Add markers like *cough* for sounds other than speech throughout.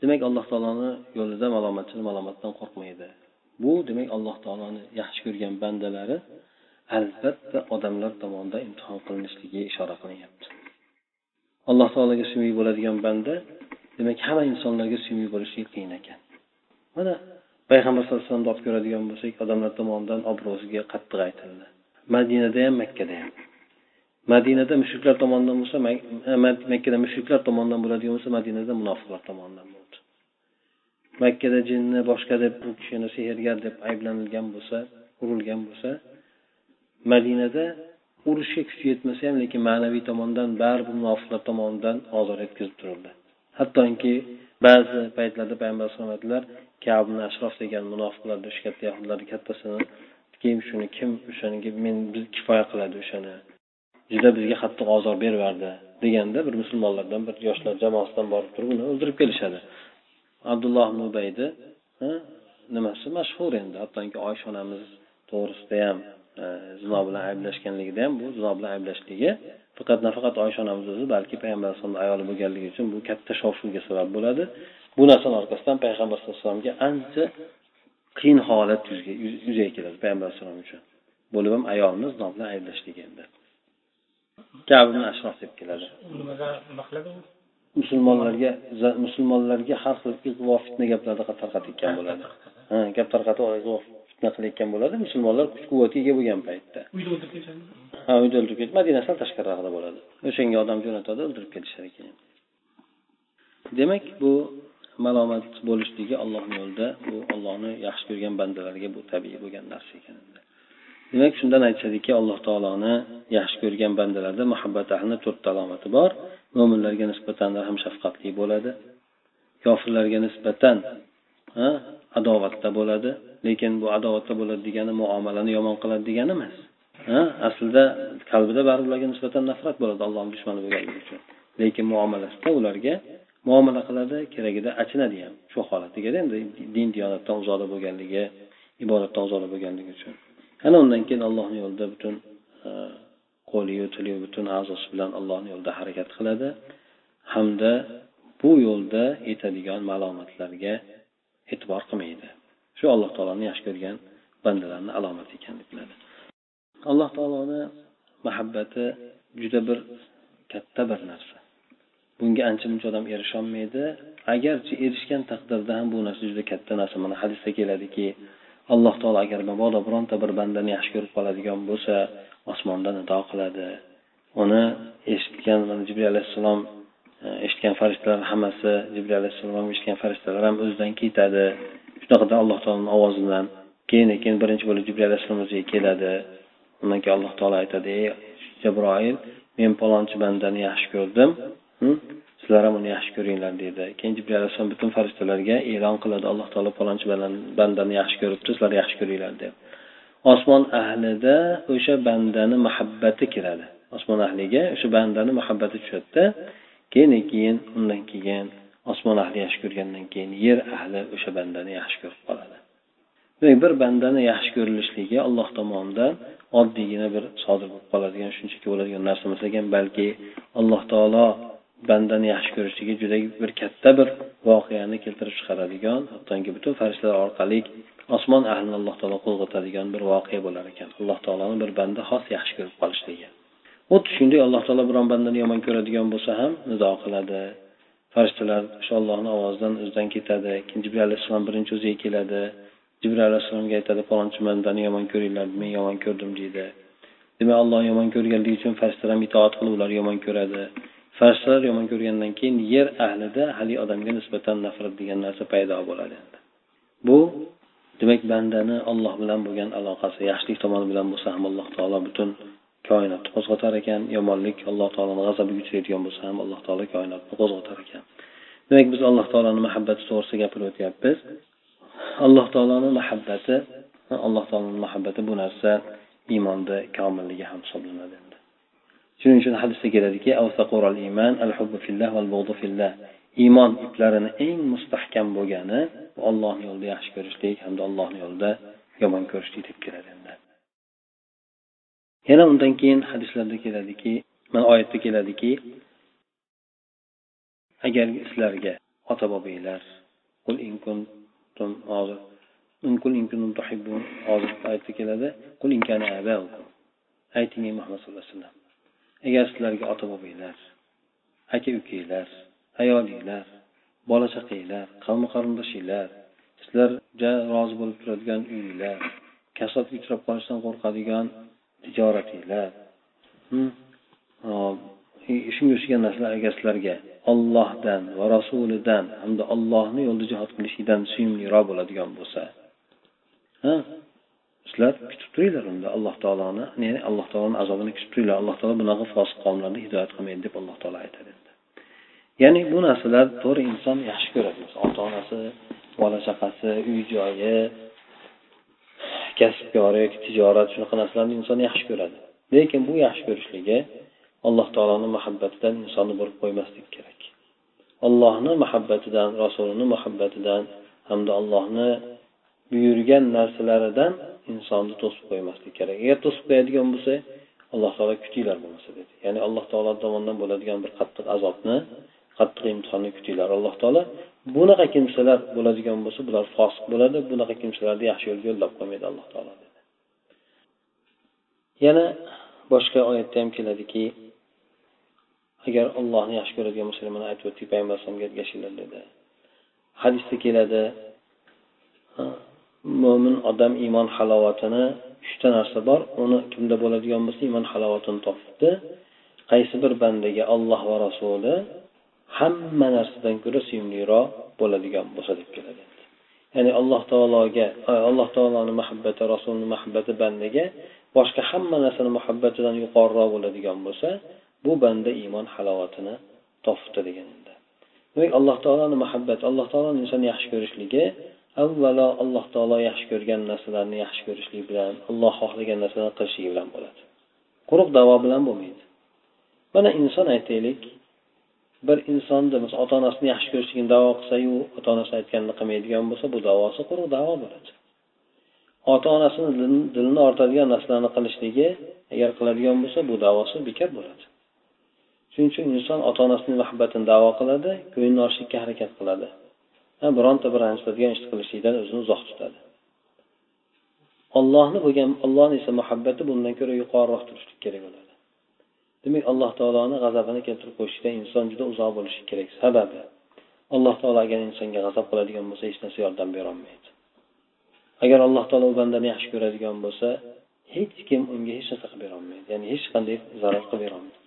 demak alloh taoloni yo'lida malomatchini malomatdan qo'rqmaydi. Bu demak alloh taoloni yaxshi ko'rgan bandalari albatta odamlar tomonidan imtihon qilinishligiga ishora qilinyapti. Alloh taologa suyumli bo'ladigan banda demak hamma insonlarga suyumli bo'lishlik qiyin ekan. Mana payg'ambar sallallohu alayhi vasallamni olib ko'radigan bo'lsak odamlar tomonidan obro'siga qattiq aytildi. Madinada ham makkada ham. Madinada mushriklar tomonidan bo'lsa e, makkada mushriklar tomonidan bo'ladigan bo'lsa madinada munofiqlar tomonidan bo'ldi. Makkada jinni boshqa deb bu kishini sehrgar deb ayblanilgan bo'lsa urilgan bo'lsa madinada urushga kuchi yetmasa ham lekin ma'naviy tomondan baribir munofiqlar tomonidan ozor yetkazib turildi. Hattoki ba'zi paytlarda payg'ambar alayhisalom aytdilar kabni ashrof degan munofiqlarni o'sha katta yahudlarni kattasini kim shuni kim o'shanga men biz kifoya qiladi o'shani. Juda bizga qattiq ozor beraverdi deganda bir musulmonlardan bir yoshlar jamoasidan borib turib uni o'ldirib kelishadi. Abdulloh mubaydi nimasi mashhur endi? Hattoki oysha onamiz to'g'risida ham e, zino bilan ayblashganligida ham bu zino bilan ayblashligi faqat nafaqat oysha onamiz o'zi balki payg'ambar alayhisalomni ayoli bo'lganligi uchun bu katta shov shuvga sabab bo'ladi. Bu narsani orqasidan payg'ambar sallallohu alayhi vasallamga ancha qiyin holat yuzaga keladi payg'ambar alayhisalom uchun. Bo'lib ham ayolni zino bilan ayblashligi endi. Kabni ashrof deb keladi. Musulmonlarga musulmonlarga har xil ig'vo fitna gaplarni tarqatayotgan bo'ladi. ha? Gap tarqatib fitna qilayotgan bo'ladi. Musulmonlar kuch quvvatga ega bo'lgan paytda. Uyda o'ldirib ketishadi ha uyda o'ldirib ketib madina sal tashqarirog'ida bo'ladi. O'shanga odam jo'natadi o'ldirib ketishar ekan. Demak bu malomat bo'lishligi allohni yo'lida bu ollohni yaxshi ko'rgan bandalarga bu tabiiy bo'lgan narsa ekan demak shundan aytishadiki alloh taoloni yaxshi ko'rgan bandalarda muhabbat ahlini to'rtta alomati bor. Mo'minlarga nisbatan rahm shafqatli bo'ladi. Kofirlarga nisbatan adovatda bo'ladi. Lekin bu adovatda bo'ladi degani muomalani yomon qiladi degani emas. Aslida qalbida baribir ularga nisbatan nafrat bo'ladi allohni dushmani bo'lganligi uchun. Lekin muomalasida ularga muomala qiladi keragida achinadi ham. Shu holatida endi din diyonatdan uzoqda bo'lganligi ibodatdan uzoqda bo'lganligi uchun. Ana undan keyin allohni yo'lida butun e, qo'liyu tiliyu butun a'zosi bilan allohni yo'lida harakat qiladi. Hamda bu yo'lda yetadigan malomatlarga e'tibor qilmaydi. Shu alloh taoloni yaxshi ko'rgan bandalarni alomati ekan deb biladi. Alloh taoloni muhabbati juda bir katta bir narsa. Bunga ancha muncha odam erisholmaydi. Agarchi erishgan taqdirda ham bu narsa juda katta narsa. Mana hadisda keladiki alloh taolo agar mabodo bironta bir bandani yaxshi ko'rib qoladigan bo'lsa osmondan nido qiladi. Uni eshitgan jibril alayhissalom e, eshitgan farishtalar hammasi jibril alayhissalom eshitgan farishtalar ham o'zidan ketadi. Shunaqada alloh taoloni ovozidan keyin keyin birinchi bo'lib jibril alayhissalom o'ziga keladi. Undan keyin alloh taolo aytadi ey jabroil men palonchi bandani yaxshi ko'rdim hm? Sizlar ham uni yaxshi ko'ringlar deydi. Keyin jibril alayhissalom butun farishtalarga e'lon qiladi. Alloh taolo palonchi bandani yaxshi ko'ribdi sizlar yaxshi ko'ringlar deb osmon ahlida o'sha bandani muhabbati kiradi. Osmon ahliga o'sha bandani muhabbati tushadida keyin keyin undan keyin osmon ahli yaxshi ko'rgandan keyin yer ahli o'sha bandani yaxshi ko'rib qoladi. Demak bir bandani yaxshi ko'rilishligi alloh tomonidan oddiygina bir sodir bo'lib qoladigan shunchaki bo'ladigan narsa emas ekan balki alloh taolo bandani yaxshi ko'rishligi juda bir katta bir voqeani keltirib chiqaradigan hattoki butun farishtalar orqali osmon ahlini alloh taolo qo'zg'atadigan bir voqea bo'lar ekan. Alloh taoloni bir banda xos yaxshi ko'rib qolishligi. Xuddi shunday alloh taolo biron bandani yomon ko'radigan bo'lsa ham nido qiladi. Farishtalar o'sha ollohni ovozidan o'zidan ketadi. Keyin jibril alayhissalom birinchi o'ziga keladi. Jibril alayhissalomga aytadi palonchi bandani yomon ko'ringlar men yomon ko'rdim deydi. Demak alloh yomon ko'rganligi uchun farishtalar ham itoat qilib ular yomon ko'radi. Farishtalar yomon ko'rgandan keyin yer ahlida haligi odamga nisbatan nafrat degan narsa paydo bo'ladi. Bu demak bandani olloh bilan bo'lgan aloqasi yaxshilik tomoni bilan bo'lsa ham alloh taolo butun koinotni qo'zg'atar ekan yomonlik alloh taoloni g'azabiga uchraydigan bo'lsa ham alloh taolo koinotni qo'zg'atar ekan. Demak biz alloh taoloni muhabbati to'g'risida gapirib o'tyapmiz alloh taoloni muhabbati alloh taoloni muhabbati bu narsa iymonni komilligi ham hisoblanadi. Shuning uchun hadisda keladiki iymon iplarini eng mustahkam bo'lgani ollohni yo'lida yaxshi ko'rishlik hamda allohni yo'lida yomon ko'rishlik deb keladi endi. Yana undan keyin hadislarda keladiki mana oyatda keladiki agar sizlarga ota bobonglar hozir oyatda keladi ayting ey muhammad sallallohu alayhi vasallam agar sizlarga ota bobonglar aka ukanglar ayolinglar bola chaqanglar qavmi qarindoshinglar sizlarga rozi bo'lib turadigan uyinglar kasodga uchrab qolishdan qo'rqadigan tijoratinglar hmm? e, shunga o'xshagan narsalar agar sizlarga ollohdan va rasulidan hamda ollohni yo'lida jihod qilishlikdan suyumliroq bo'ladigan bo'lsa ha? Sizlar kutib turinglar unda alloh taoloni ya'ni alloh taoloni azobini kutib turinglar alloh taolo bunaqa fosiq qavmlarni hidoyat qilmaydi deb alloh taolo aytadi ya'ni bu narsalar to'g'ri inson yaxshi ko'radi. Ota onasi bola chaqasi uy joyi kasbkori yoki tijorat shunaqa narsalarni inson yaxshi ko'radi. Lekin bu yaxshi ko'rishligi alloh taoloni muhabbatidan insonni bo'lib qo'ymaslik kerak. Allohni muhabbatidan rasulini muhabbatidan hamda allohni buyurgan narsalaridan insonni to'sib qo'ymaslik kerak. Agar to'sib qo'yadigan bo'lsa alloh taolo kutinglar bo'lmasa dedi. Ya'ni alloh taolo tomonidan bo'ladigan bir qattiq azobni qattiq imtihonni kutinglar. Alloh taolo bunaqa kimsalar bo'ladigan bo'lsa bular fosiq bo'ladi bunaqa kimsalarni yaxshi yo'lga yo'llab qo'ymaydi alloh taolo dedi. Yana boshqa oyatda ham keladiki agar ollohni yaxshi ko'radigan bo'lsanglar mana aytib o'tdik payg'ambar alayhisalomga ergashinglar dedi hadisda keladi mo'min odam iymon halovatini uchta narsa bor. Uni kimda bo'ladigan bo'lsa iymon halovatini topibdi qaysi bir bandaga olloh va rasuli hamma narsadan ko'ra suyimliroq bo'ladigan bo'lsa deb keladi. Ya'ni alloh taologa alloh taoloni muhabbati rasulni muhabbati bandaga boshqa hamma narsani muhabbatidan yuqoriroq bo'ladigan bo'lsa bu banda iymon halovatini topibdi deganida demak alloh taoloni muhabbati alloh taoloni inson yaxshi ko'rishligi avvalo alloh taolo yaxshi ko'rgan narsalarni yaxshi ko'rishlik bilan alloh xohlagan narsalarni qilishlik bilan bo'ladi. Quruq davo bilan bo'lmaydi. Mana inson aytaylik bir insonni misol ota onasini yaxshi ko'rishligini davo qilsayu ota onasi aytganini qilmaydigan bo'lsa bu davosi quruq davo bo'ladi. Ota onasini dilini ortadigan narsalarni qilishligi agar qiladigan bo'lsa bu davosi bekor bo'ladi. Shuning uchun inson ota onasini muhabbatini davo qiladi ko'ngilni ochishlikka harakat qiladi. Bironta bir ranjitadigan ishni qilishlikdan o'zini uzoq tutadi. Ollohni bo'lgan ollohni esa muhabbati bundan ko'ra yuqoriroq turishlik kerak bo'ladi. Demak alloh taoloni g'azabini keltirib qo'yishlikdan inson juda uzoq bo'lishi kerak. Sababi alloh taolo agar insonga g'azab qiladigan bo'lsa hech narsa yordam berolmaydi. Agar alloh taolo u bandani yaxshi ko'radigan bo'lsa hech kim unga hech narsa qilib berolmaydi. Ya'ni hech qanday zarar qilib berolmaydi.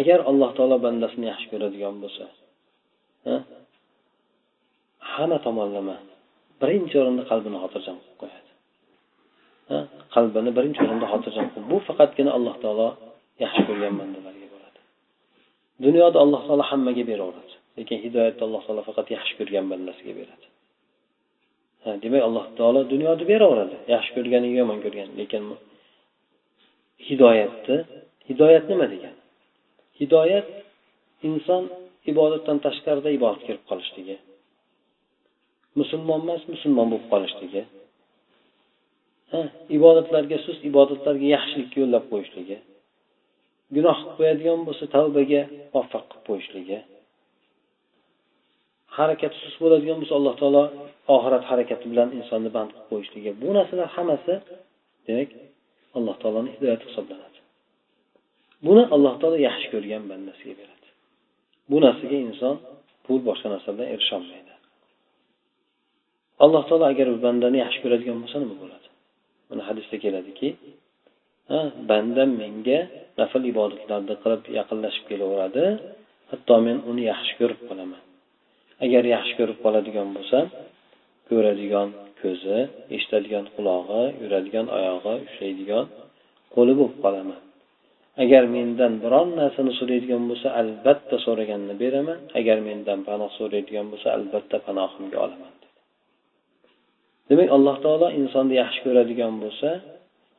Agar alloh taolo bandasini yaxshi ko'radigan bo'lsa hamma tomonlama. Birinchi o'rinda qalbini xotirjam qilib qo'yadi. Qalbini birinchi o'rinda xotirjam qilib bu faqatgina alloh taolo yaxshi ko'rgan bandalarga bo'ladi dunyoda alloh taolo hammaga beraveradi. Lekin hidoyatni alloh taolo faqat yaxshi ko'rgan bandasiga beradi. Ha demak alloh taolo dunyoda beraveradi. Yaxshi ko'rganiga yomon ko'rgan. Lekin hidoyatni hidoyat nima degani hidoyat inson ibodatdan tashqarida ibodatga kirib qolishligi musulmon emas musulmon bo'lib qolishligi ibodatlarga sust ibodatlarga yaxshilikka yo'llab qo'yishligi gunoh qilib qo'yadigan bo'lsa tavbaga muvaffaq qilib qo'yishligi harakati sust bo'ladigan bo'lsa alloh taolo oxirat harakati bilan insonni band qilib qo'yishligi bu narsalar hammasi demak alloh taoloni hidoyati hisoblanadi. Buni alloh taolo yaxshi ko'rgan bandasiga beradi. Bu narsaga inson pul boshqa narsa bilan erisholmaydi alloh taolo agar bandani yaxshi ko'radigan bo'lsa nima bo'ladi? Mana hadisda keladiki bandam menga nafl ibodatlarni qilib yaqinlashib kelaveradi hatto men uni yaxshi ko'rib qolaman. Agar yaxshi ko'rib qoladigan bo'lsam ko'radigan ko'zi eshitadigan qulog'i yuradigan oyog'i ushlaydigan qo'li bo'lib qolaman. Agar mendan biron narsani so'raydigan bo'lsa albatta so'raganini beraman. Agar mendan panoh so'raydigan bo'lsa albatta panohimga olaman. Demak alloh taolo insonni yaxshi ko'radigan bo'lsa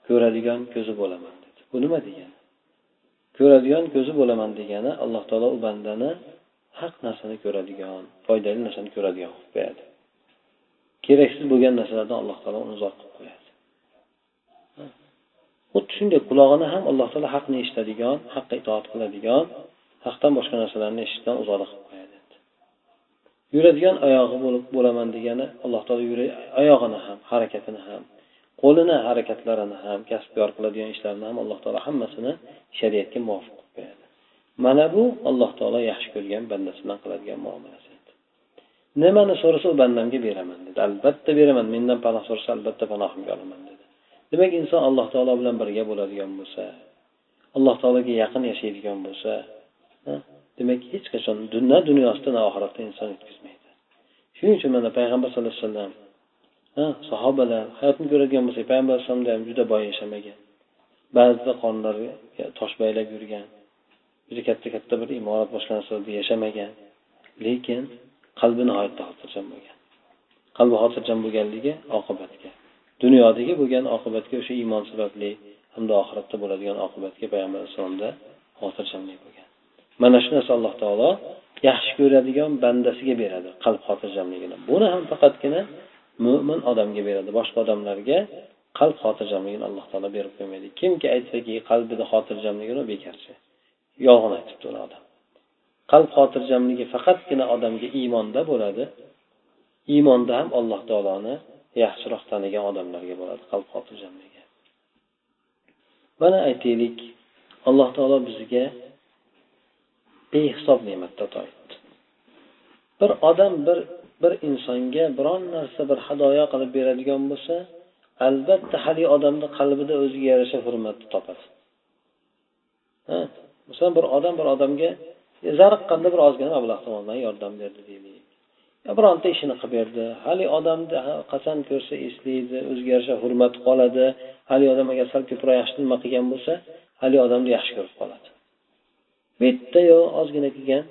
ko'radigan ko'zi bo'laman dedi. Bu nima degani? Ko'radigan ko'zi bo'laman degani alloh taolo u bandani haq narsani ko'radigan foydali narsani ko'radigan qilib qo'yadi. Keraksiz bo'lgan narsalardan alloh taolo uni uzoq qilib qo'yadi. Xuddi shunday qulog'ini ham alloh taolo haqni eshitadigan haqqa itoat qiladigan haqdan boshqa narsalarni eshitishdan uzoqda qilib qo'yadi. Yuradigan oyog'i bo'lib bo'laman degani alloh taolo oyog'ini ham harakatini ham qo'lini harakatlarini ham kasbkor qiladigan ishlarini ham alloh taolo hammasini shariatga muvofiq qilib qo'yadi. Mana bu alloh taolo yaxshi ko'rgan bandasi bilan qiladigan muomalasi nimani so'rasa u bandamga beraman dedi. Albatta beraman mendan panoh so'rasa albatta panohimga olaman dedi. Demak inson alloh taolo bilan birga bo'ladigan bo'lsa alloh taologa yaqin yashaydigan bo'lsa demak hech qachon na dunyosida na oxiratda inson yetkazmaydi. Shuning uchun mana payg'ambar sallallohu alayhi vasallam sahobalar hayotni ko'radigan bo'lsak payg'ambar alayhisalomda ham juda boy yashamagan. Ba'zida qornlari tosh baylab yurgan juda katta katta bir imorat boshqa yashamagan lekin qalbi nihoyatda xotirjam bo'lgan. Qalbi xotirjam bo'lganligi oqibatga dunyodagi bo'lgan oqibatga o'sha iymon sababli hamda oxiratda bo'ladigan oqibatga payg'ambar alayhissalomda xotirjamlik bo'lgan. Mana shu narsa alloh taolo yaxshi ko'radigan bandasiga beradi qalb xotirjamligini. Buni ham faqatgina mo'min odamga beradi boshqa odamlarga qalb xotirjamligini alloh taolo berib qo'ymaydi. Kimki aytsaki qalbida xotirjamligini bekorchi yolg'on aytibdi uni odam. Qalb xotirjamligi faqatgina odamga iymonda bo'ladi. Iymonda ham alloh taoloni yaxshiroq tanigan odamlarga bo'ladi qalb xotirjamligi. Mana aytaylik alloh taolo bizga behisob ne'matni ato etdi bir odam bir bir insonga biron narsa bir hadoyo qilib beradigan bo'lsa albatta haligi odamni qalbida o'ziga yarasha hurmatni topadi. Masalan bir odam bir odamga e, zariqqanda bir ozgina mablag' tomonidan yordam berdi deylik bironta ishini qilib berdi. Haligi odamni qachon ko'rsa eslaydi o'ziga yarasha hurmati qoladi. Haligi odam agar sal ko'proq yaxshi nima qilgan bo'lsa haligi odamni yaxshi ko'rib qoladi. Bitta yo ozgina kelgan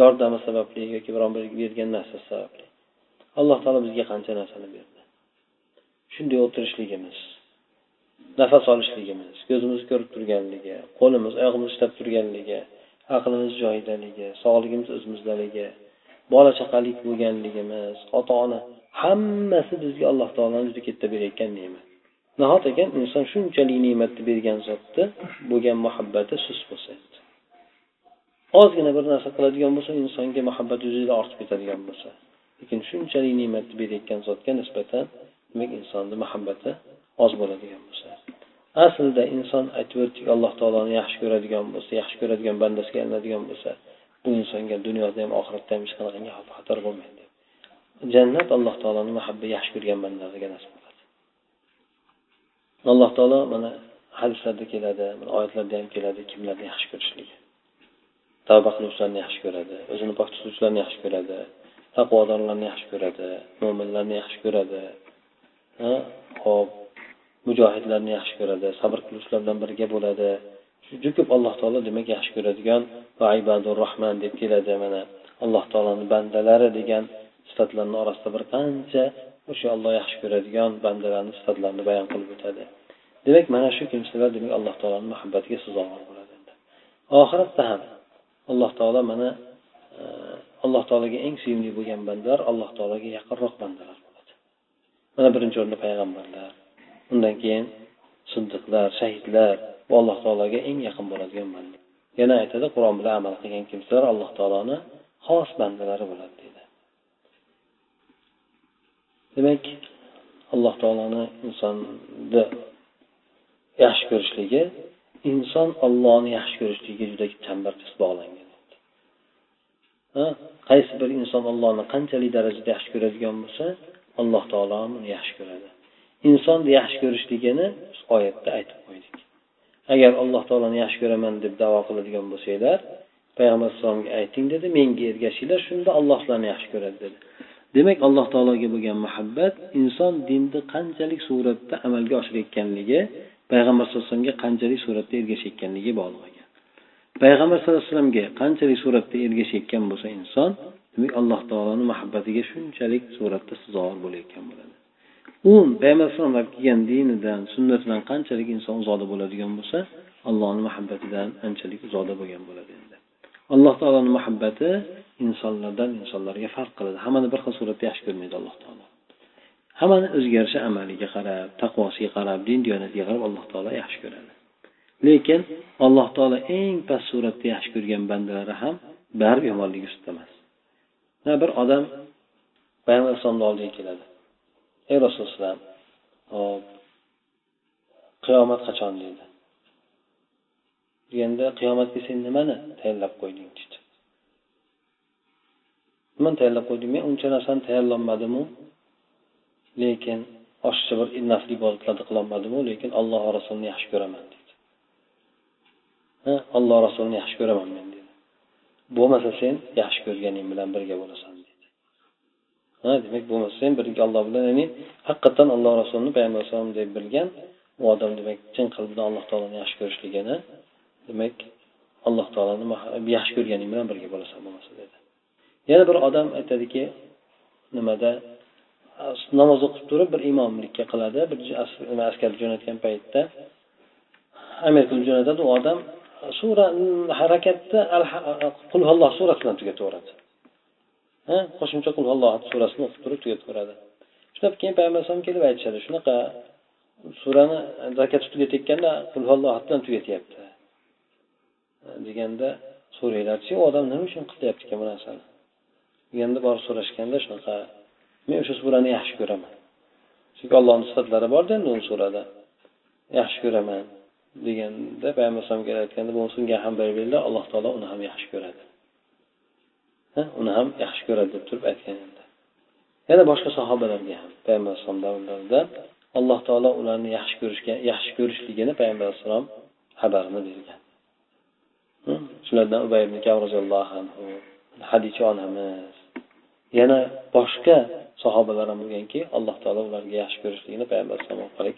yordami sababli yoki biron bir bergan narsasi sababli. Alloh taolo bizga qancha narsani berdi? Shunday o'tirishligimiz nafas olishligimiz ko'zimiz ko'rib turganligi qo'limiz oyog'imiz ishlab turganligi aqlimiz joyidaligi sog'ligimiz o'zimizdaligi bola chaqalik bo'lganligimiz ota ona hammasi bizga alloh taoloni juda katta berayotgan ne'mat. Nahot ekan inson shunchalik ne'matni bergan zotni bo'lgan muhabbati sust bo'lsa ozgina bir narsa qiladigan bo'lsa insonga muhabbat juda ortib ketadigan bo'lsa. Lekin shunchalik ne'matni berayotgan zotga nisbatan demak insonni muhabbati oz bo'ladigan bo'lsa. Aslida inson aytib o'tdik alloh taoloni yaxshi ko'radigan bo'lsa yaxshi ko'radigan bandasiga aylanadigan bo'lsa bu insonga dunyoda ham oxiratda ham hech qanaqangi xavf xatar bo'lmaydi jannat alloh taoloni muhabbat yaxshi ko'rgan bandalarga nasib qiladi. Alloh taolo mana hadislarda keladi mana oyatlarda ham keladi kimlarni yaxshi ko'rishligi tavba qiluvchilarni yaxshi ko'radi o'zini pok tutuvchilarni yaxshi ko'radi taqvodorlarni yaxshi ko'radi mo'minlarni yaxshi ko'radi ho'p mujohidlarni yaxshi ko'radi sabr qiluvchilar bilan birga bo'ladi. Shu ko'p alloh taolo demak yaxshi ko'radigan va ibadur rohman deb keladi mana alloh taoloni bandalari degan sifatlarni orasida bir qancha o'sha olloh yaxshi ko'radigan bandalarni sifatlarini bayon qilib o'tadi. Demak mana shu kimsalar demak alloh taoloni muhabbatiga sazovor bo'ladi. Oxiratda ham alloh taolo mana e, alloh taologa eng sevimli bo'lgan bandalar alloh taologa yaqinroq bandalar bo'ladi. Mana birinchi o'rinda payg'ambarlar undan keyin siddiqlar shahidlar bu alloh taologa eng yaqin bo'ladigan banda yana aytadi qur'on bilan amal qilgan kimsalar alloh taoloni xos bandalari bo'ladi deydi. Demak alloh taoloni insonni yaxshi ko'rishligi inson ollohni yaxshi ko'rishligiga juda chambarchas bog'langan. Qaysi bir inson ollohni qanchalik darajada yaxshi ko'radigan bo'lsa alloh taolo ham uni yaxshi ko'radi. Insonni yaxshi ko'rishligini oyatda aytib qo'ydik. Agar alloh taoloni yaxshi ko'raman deb davo qiladigan bo'lsanglar payg'ambar alayhissalomga ayting dedi menga ergashinglar shunda alloh sizlarni yaxshi ko'radi dedi. Demak alloh taologa bo'lgan muhabbat inson dinni qanchalik suratda amalga oshirayotganligi payg'ambar sallallohu alayhi vasallamga qanchalik suratda ergashayotganligiga bog'liq. Ekan payg'ambar sallallohu alayhi vasallamga qanchalik suratda ergashayotgan bo'lsa inson demak alloh taoloni muhabbatiga shunchalik suratda sazovor bo'layotgan bo'ladi. U payg'ambar alayhisalom olib kelgan dinidan sunnatidan qanchalik inson uzoqda bo'ladigan bo'lsa allohni muhabbatidan anchalik uzoqda bo'lgan bo'ladi endi. Alloh taoloni muhabbati insonlardan insonlarga farq qiladi. Hammani bir xil suratda yaxshi ko'rmaydi alloh taolo. Hammani o'ziga yarasha amaliga qarab taqvosiga qarab din diyonatiga qarab alloh taolo yaxshi ko'radi. Lekin alloh taolo eng past suratda yaxshi ko'rgan bandalari ham baribir yomonlik ustida emas. Bir odam payg'ambar alayhisalomni oldiga keladi. Ey rasululloh hop qiyomat qachon deydi? Deganda qiyomatga sen nimani tayyorlab qo'yding deydi nimani tayyorlab qo'yding? Men uncha narsani tayyorlanmadimu lekin oshiqcha bir nafl ibodatlarni qilolmadimu lekin alloh va rasulini yaxshi ko'raman deydi alloh rasulini yaxshi ko'raman men deydi bo'lmasa sen yaxshi ko'rganing bilan birga bo'lasan deydi ha demak bo'lmasa sen birga olloh bilan ya'ni haqiqatdan alloh rasulini payg'ambar alayhisalom deb bilgan u odam demak chin qalbidan alloh taoloni yaxshi ko'rishligini demak alloh taoloni yaxshi ko'rganing bilan birga bo'lasan bo'lmasa dedi. Yana bir odam aytadiki nimada? Namoz o'qib turib bir imomlikka qiladi. Bir askar jo'natgan paytda. Amir qilib jo'natadi. U odam sura mm, harakatni qulhalloh surasi bilan tugataveradi. Qo'shimcha qulhalloh surasini o'qib turib tugataveradi. Shundan keyin payg'ambar alayhisalom kelib aytishadi shunaqa surani zakatni tugatayotganda qulhalloh bilan tugatyapti. Deganda so'ranglarchi u odam nima uchun qilyapti ekan bu narsani? Deganda borib so'rashganda shunaqa men o'sha surani yaxshi ko'raman. Chunki ollohni sifatlari borda endi uni surada. Yaxshi ko'raman deganda payg'ambar alayhisalomga aytganda bo'lmasa unga ham berdi alloh taolo uni ham yaxshi ko'radi. Uni ham yaxshi ko'radi deb turib aytgan endi. Yana boshqa sahobalarga ham payg'ambar alayhisalom davrlarida alloh taolo ularni yaxshi ko'rishga yaxshi ko'rishligini payg'ambar alayhissalom xabarini bergan. Shulardan ubay ibn kab roziyallohu anhu hadicha onamiz yana boshqa sahobalar ham bo'lganki alloh taolo ularga yaxshi ko'rishligini payg'ambar alayhisalom orqali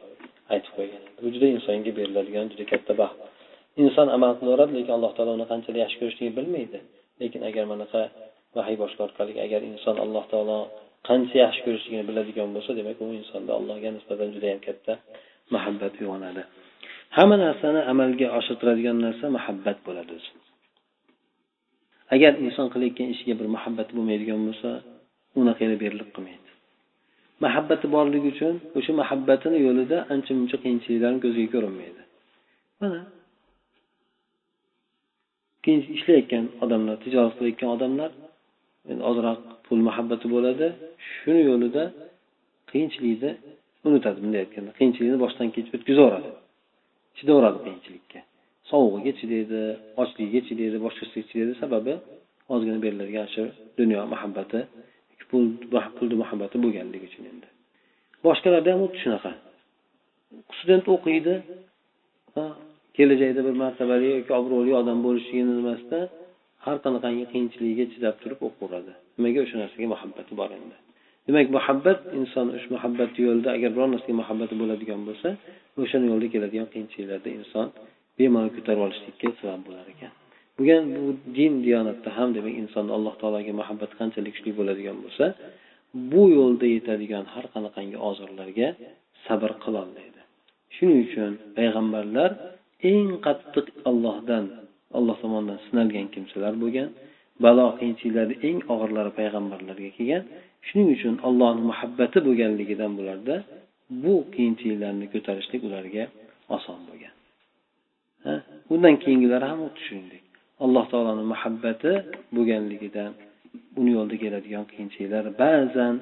aytib qo'ygan. Bu juda insonga beriladigan juda katta baxt. Inson amal qilaveradi lekin alloh taolo uni qanchalik yaxshi ko'rishligini bilmaydi. Lekin agar manaqa vahiy boshqa orqali agar inson alloh taolo qancha yaxshi ko'rishligini biladigan bo'lsa demak u insonda allohga nisbatan judayam katta muhabbat uyg'onadi. Hamma narsani amalga oshirtiradigan narsa muhabbat bo'ladi. o'zi agar inson qilayotgan ishiga bir muhabbati bo'lmaydigan bo'lsa unaqa yana berilib qilmaydi muhabbati borligi uchun o'sha muhabbatini yo'lida ancha muncha qiyinchiliklarni ko'ziga ko'rinmaydi. Mana ishlayotgan odamlar tijorat qilayotgan odamlar ozroq pul muhabbati bo'ladi. Shuni yo'lida qiyinchilikni unutadi. Bunday aytganda qiyinchilikni boshdan kechib o'tkazaveradi chidaveradi qiyinchilikka. Sovug'iga chidaydi ochligiga chidaydi boshqasiga chidaydi sababi ozgina beriladigan shu dunyo muhabbati pul pulni muhabbati bo'lganligi uchun endi. Boshqalarda ham xuddi shunaqa. Student o'qiydi kelajakda bir martabali yoki obro'li odam bo'lishligini nimasida har qanaqangi qiyinchiligiga chidab turib o'qiveradi nimaga o'sha narsaga muhabbati bor endi? Demak muhabbat inson o'sha muhabbat yo'lida agar biror narsaga muhabbati bo'ladigan bo'lsa o'sha yo'lda keladigan qiyinchiliklarda inson bemalol ko'tarib olishlikka sabab bo'lar ekan. Bugan bu din diyonatda ham demak insonni alloh taologa muhabbati qanchalik kuchli bo'ladigan bo'lsa bu yo'lda yetadigan har qanaqangi ozorlarga sabr qilolmaydi shuning uchun payg'ambarlar eng qattiq allohdan alloh tomonidan sinalgan kimsalar bo'lgan balo qiyinchiliklarni eng og'irlari payg'ambarlarga kelgan. Shuning uchun allohni muhabbati bo'lganligidan bularda bu qiyinchiliklarni ko'tarishlik ularga oson bo'lgan. Undan keyingilari ham xuddi shuningdek alloh taoloni muhabbati bo'lganligidan uni yo'lida keladigan qiyinchiliklar ba'zan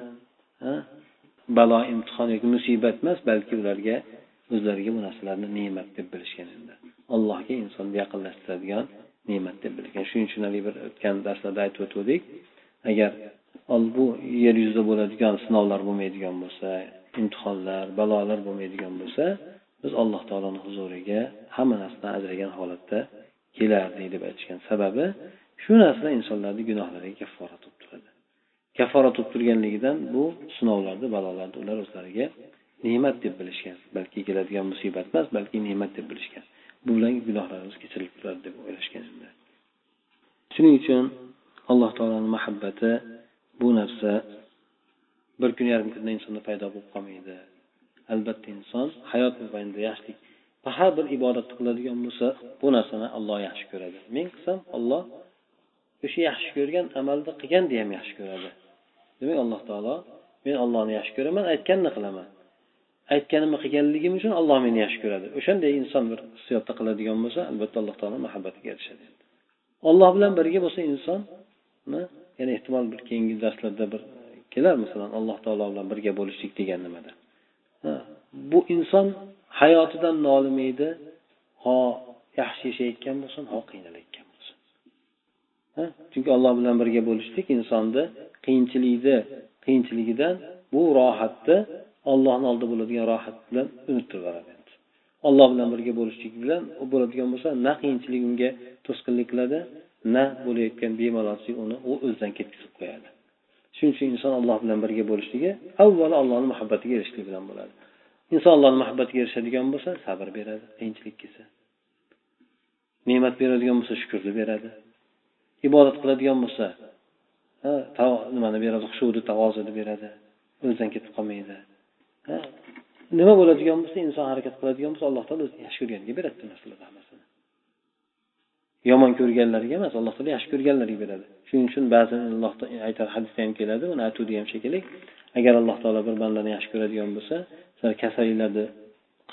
balo imtihon yoki musibat emas balki ularga o'zlariga bu narsalarni ne'mat deb bilishgan endi. Allohga insonni yaqinlashtiradigan ne'mat deb bilgan. Shuning uchun haligi bir o'tgan darslarda aytib o'tgandik agar bu yer yuzida bo'ladigan sinovlar bo'lmaydigan bo'lsa imtihonlar balolar bo'lmaydigan bo'lsa biz alloh taoloni huzuriga hamma narsadan ajragan holatda kelardik deb aytishgan sababi shu narsa insonlarni gunohlariga kafforat bo'lib turadi. Kafforat bo'lib turganligidan bu sinovlarni balolarni ular o'zlariga ne'mat deb bilishgan balki keladigan musibat emas balki ne'mat deb bilishgan. Bu bilan gunohlarimiz kechirilib turadi deb o'ylashgan shuning uchun alloh taoloni muhabbati bu narsa bir kun yarim kunda insonda paydo bo'lib qolmaydi. Albatta inson hayot mobaynida yaxshilik har bir ibodatni qiladigan bo'lsa bu narsani olloh yaxshi ko'radi. Men qilsam olloh o'sha yaxshi ko'rgan amalni qilganda ham yaxshi ko'radi. Demak alloh taolo men ollohni yaxshi ko'raman aytganini qilaman. Aytganimni qilganligim uchun olloh meni yaxshi ko'radi. O'shanday inson bir hissiyotda qiladigan bo'lsa albatta alloh taolo muhabbatiga erishadi. Olloh bilan birga bo'lsa inson yana ehtimol bir keyingi darslarda bir kelar masalan alloh taolo bilan birga bo'lishlik degan nimada. Bu inson hayotidan nolimaydi ho yaxshi yashayotgan bo'lsin ho qiynalayotgan bo'lsin. Chunki alloh bilan birga bo'lishlik insonni qiyinchilikni qiyinchiligidan bu rohatni ollohni oldida bo'ladigan rohat bilan unuttirib yuboradi. Olloh bilan birga bo'lishlik bilan u bo'ladigan bo'lsa na qiyinchilik unga to'sqinlik qiladi na bo'layotgan bemalolchilik uni u o'zidan ketkazib qo'yadi. Shuning uchun inson alloh bilan birga bo'lishligi avvalo allohni muhabbatiga erishishlik bilan bo'ladi. Inson allohni muhabbatiga erishadigan bo'lsa sabr beradi qiyinchilik kelsa. Ne'mat beradigan bo'lsa shukurni beradi. Ibodat qiladigan bo'lsa nimani beradi hushudi tavozini beradi. O'zidan ketib qolmaydi. Nima bo'ladigan bo'lsa inson harakat qiladigan bo'lsa alloh taolo o'zini yaxshi ko'rganiga beradi narsalarni hammasini. Yomon ko'rganlarga emas alloh taolo yaxshi ko'rganlarga beradi. Shuning uchun ba'zan alloh aytadi hadisda ham keladi uni aytuvdi ham shekilli. Agar alloh taolo bir bandani yaxshi ko'radigan bo'lsa sizlar kasalliklarni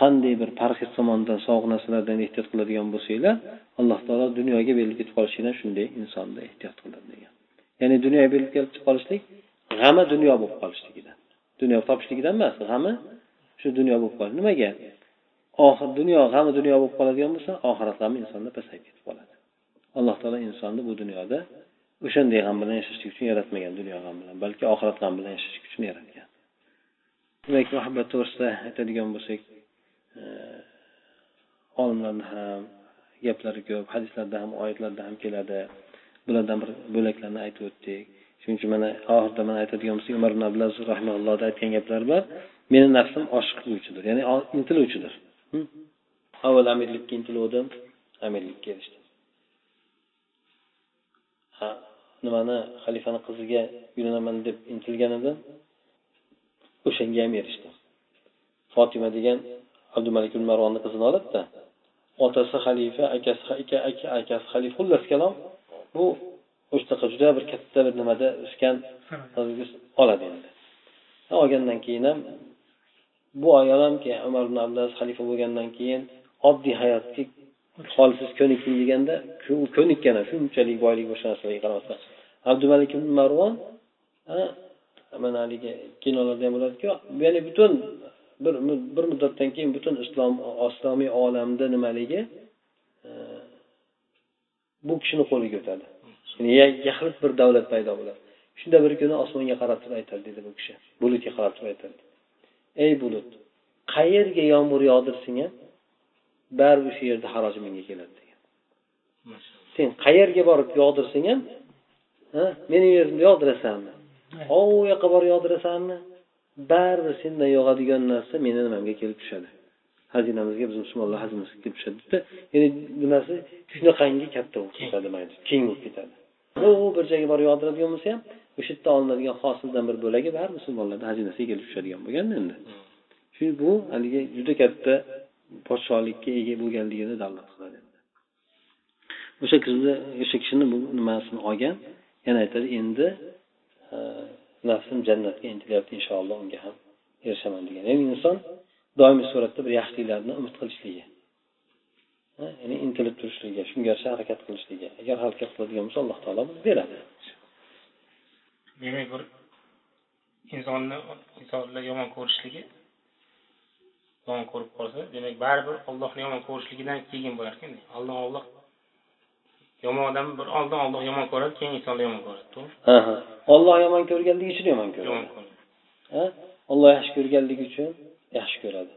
qanday bir parhez tomonidan sovuq narsalardan ehtiyot qiladigan bo'lsanglar alloh taolo dunyoga berilib ketib qolishlikdan shunday insonni ehtiyot qiladi degan. Ya'ni dunyoga berilib ketib qolishlik g'ami dunyo bo'lib qolishligidan. Dunyo topishligidan emas g'ami shu dunyo bo'lib qoladi nimaga? Oxir dunyo g'ami dunyo bo'lib qoladigan bo'lsa oxirat g'ami insonda pasayib ketib qoladi. Alloh taolo insonni bu dunyoda o'shanday g'am bilan yashashlik uchun yaratmagan dunyo g'am bilan balki oxirat g'am bilan yashashlik uchun yaratgan. Demak muhabbat to'g'risida aytadigan bo'lsak e, olimlarni ham gaplari ko'p hadislarda ham oyatlarda ham keladi. Bulardan bir bo'laklarni aytib o'tdik. Shuning uchun mana oxirida mana aytadigan bo'lsak umar ibn abdulaziz rahmaullohni aytgan gaplari bor. Meni nafsim oshiq qiluvchidir ya'ni intiluvchidir. Hm? Avval amirlikka intiluvdim amirlikka erishdim. Ha nimani xalifani qiziga uylanaman deb intilgan edi o'shanga ham erishdi. Fotima degan abdumalik ibn marvonni qizini oladida otasi xalifa akasi aka aka akasi xalifa xullas kalom bu o'shanaqa juda bir katta bir nimada o'sgan oladi endi. Olgandan keyin ham bu ayol ham keyin umar ibn abdulaziz xalifa bo'lgandan keyin oddiy hayotga qolsiz ko'nikding deganda ko'nikkan shunchalik boylik boshqa narsalarga qaramasdan abdumalik ibn marvon mana haligi kinolarda ham bo'ladiki ya'ni butun bir bir muddatdan keyin butun islom islomiy olamda nimaligi bu kishini qo'liga o'tadi. Yaxlit bir davlat paydo bo'ladi. Shunda bir kuni osmonga qarab turib aytadi dedi bu kishi. Bulutga qarab turib aytadi. Ey bulut qayerga yomg'ir yog'dirsang ham baribir shu yerda haroj menga keladi degan sen qayerga borib yog'dirsang ham meni yerimda yog'dirasanmi? U yoqqa borib yog'dirasanmi? Baribir sendan yog'adigan narsa meni nimamga kelib tushadi? Xazinamizga biz musulmonlar xazinasiga kelib tushadi debdi ya'ni nimasi shunaqangi katta bo'lib ketadi mayli keng bo'lib ketadi. U bir joyga borib yog'diradigan bo'lsa ham o'sha yerda olinadigan hosildan bir bo'lagi baribir musulmonlarni xazinasiga kelib tushadigan bo'lganda endi. Shu bu haligi juda katta podshohlikka ega bo'lganligini dalolat qiladi o'sha kishini o'sha kishini bu nimasini olgan yana aytadi endi e, nafsim jannatga intilyapti inshaalloh unga ham erishaman degan. Ya'ni inson doimiy suratda bir yaxshiliklarni umid qilishligi ya'ni intilib turishligi shunga yarasha harakat qilishligi agar harakat qiladigan bo'lsa alloh taolo buni beradi. Demak bir insonni insonlar yomon ko'rishligi yomon ko'rib qolsa demak baribir ollohni yomon ko'rishligidan keyin bo'larkan. Oldin olloh yomon odam bir oldin olloh yomon ko'radi keyin insonni yomon ko'radi. To'g'ri? Olloh yomon ko'rganligi uchun yomon ko'radi. Olloh yaxshi ko'rganligi uchun yaxshi ko'radi.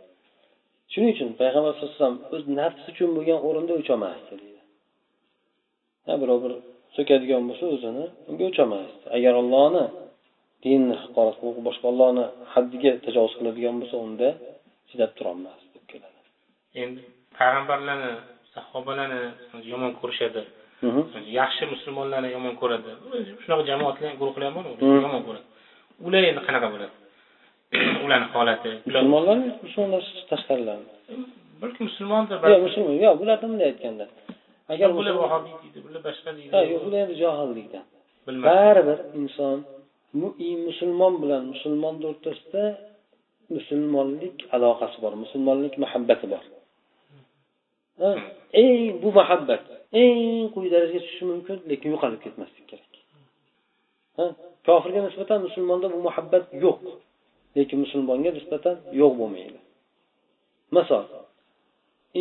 Shuning uchun payg'ambar sallallohu alayhi vasallam o'z nafsi uchun bo'lgan o'rinda o'cholmasdi deydi. Birov bir so'kadigan bo'lsa o'zini unga o'cholmasdi agar ollohni dinni haqorat qilib boshqa ollohni haddiga tajovuz qiladigan bo'lsa unda chidab turolmasdi keladi. Endi payg'ambarlarni sahobalarni yomon ko'rishadi. Yaxshi musulmonlarni yomon ko'radi. Shunaqa jamoatlar guruhlar bor yomon ko'radi. Ular endi qanaqa bo'ladi? *clears throat* Ularni holati musulmonlarmi musulmonlar tashqarilarmi balki musulmondir yo'q musulmon yo'q bularni bunday aytganda. Agar bular vahobiy deydi bular boshqa deydi. Yo'q bular endi johillikdan baribir inson musulmon bilan musulmonni o'rtasida musulmonlik aloqasi bor musulmonlik muhabbati bor. Eng bu muhabbat eng quyi darajaga tushishi mumkin lekin yo'qolib ketmaslik kerak. Kofirga nisbatan musulmonda bu muhabbat yo'q lekin musulmonga nisbatan yo'q bo'lmaydi. Misol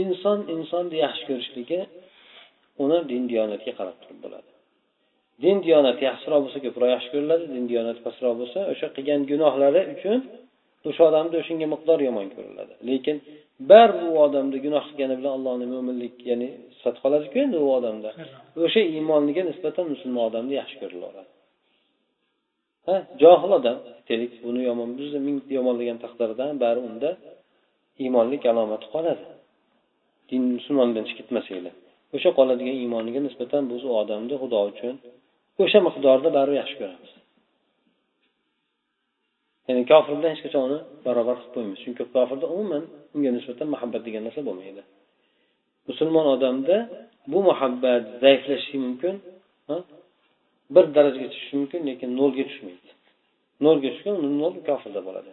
inson insonni yaxshi ko'rishligi uni din diyonatiga qarab turib bo'ladi. Din diyonati yaxshiroq bo'lsa ko'proq yaxshi ko'riladi din diyonati pastroq bo'lsa o'sha qilgan gunohlari uchun o'sha odamni o'shanga miqdor yomon ko'riladi lekin baribir u odamda gunoh qilgani bilan allohni mo'minlik ya'ni sifati qoladiku endi u odamda. O'sha iymoniga nisbatan musulmon odamni yaxshi ko'rilaveradi. Ha johil odam aytaylik buni yomon bizni ming yomonlagan taqdirda bari unda iymonlik alomati qoladi. Din musulmondan chiqib ketmasanglar o'sha qoladigan iymoniga nisbatan biz u odamni xudo uchun o'sha miqdorda baribir yaxshi ko'ramiz ya'ni kofir bilan hech qachon uni barobar qilib qo'ymaymiz. Chunki kofirda umuman unga nisbatan muhabbat degan narsa bo'lmaydi. Musulmon odamda bu muhabbat zaiflashishi mumkin bir darajaga tushishi mumkin lekin nolga tushmaydi. Nolga tushgan nol kofirda bo'ladi.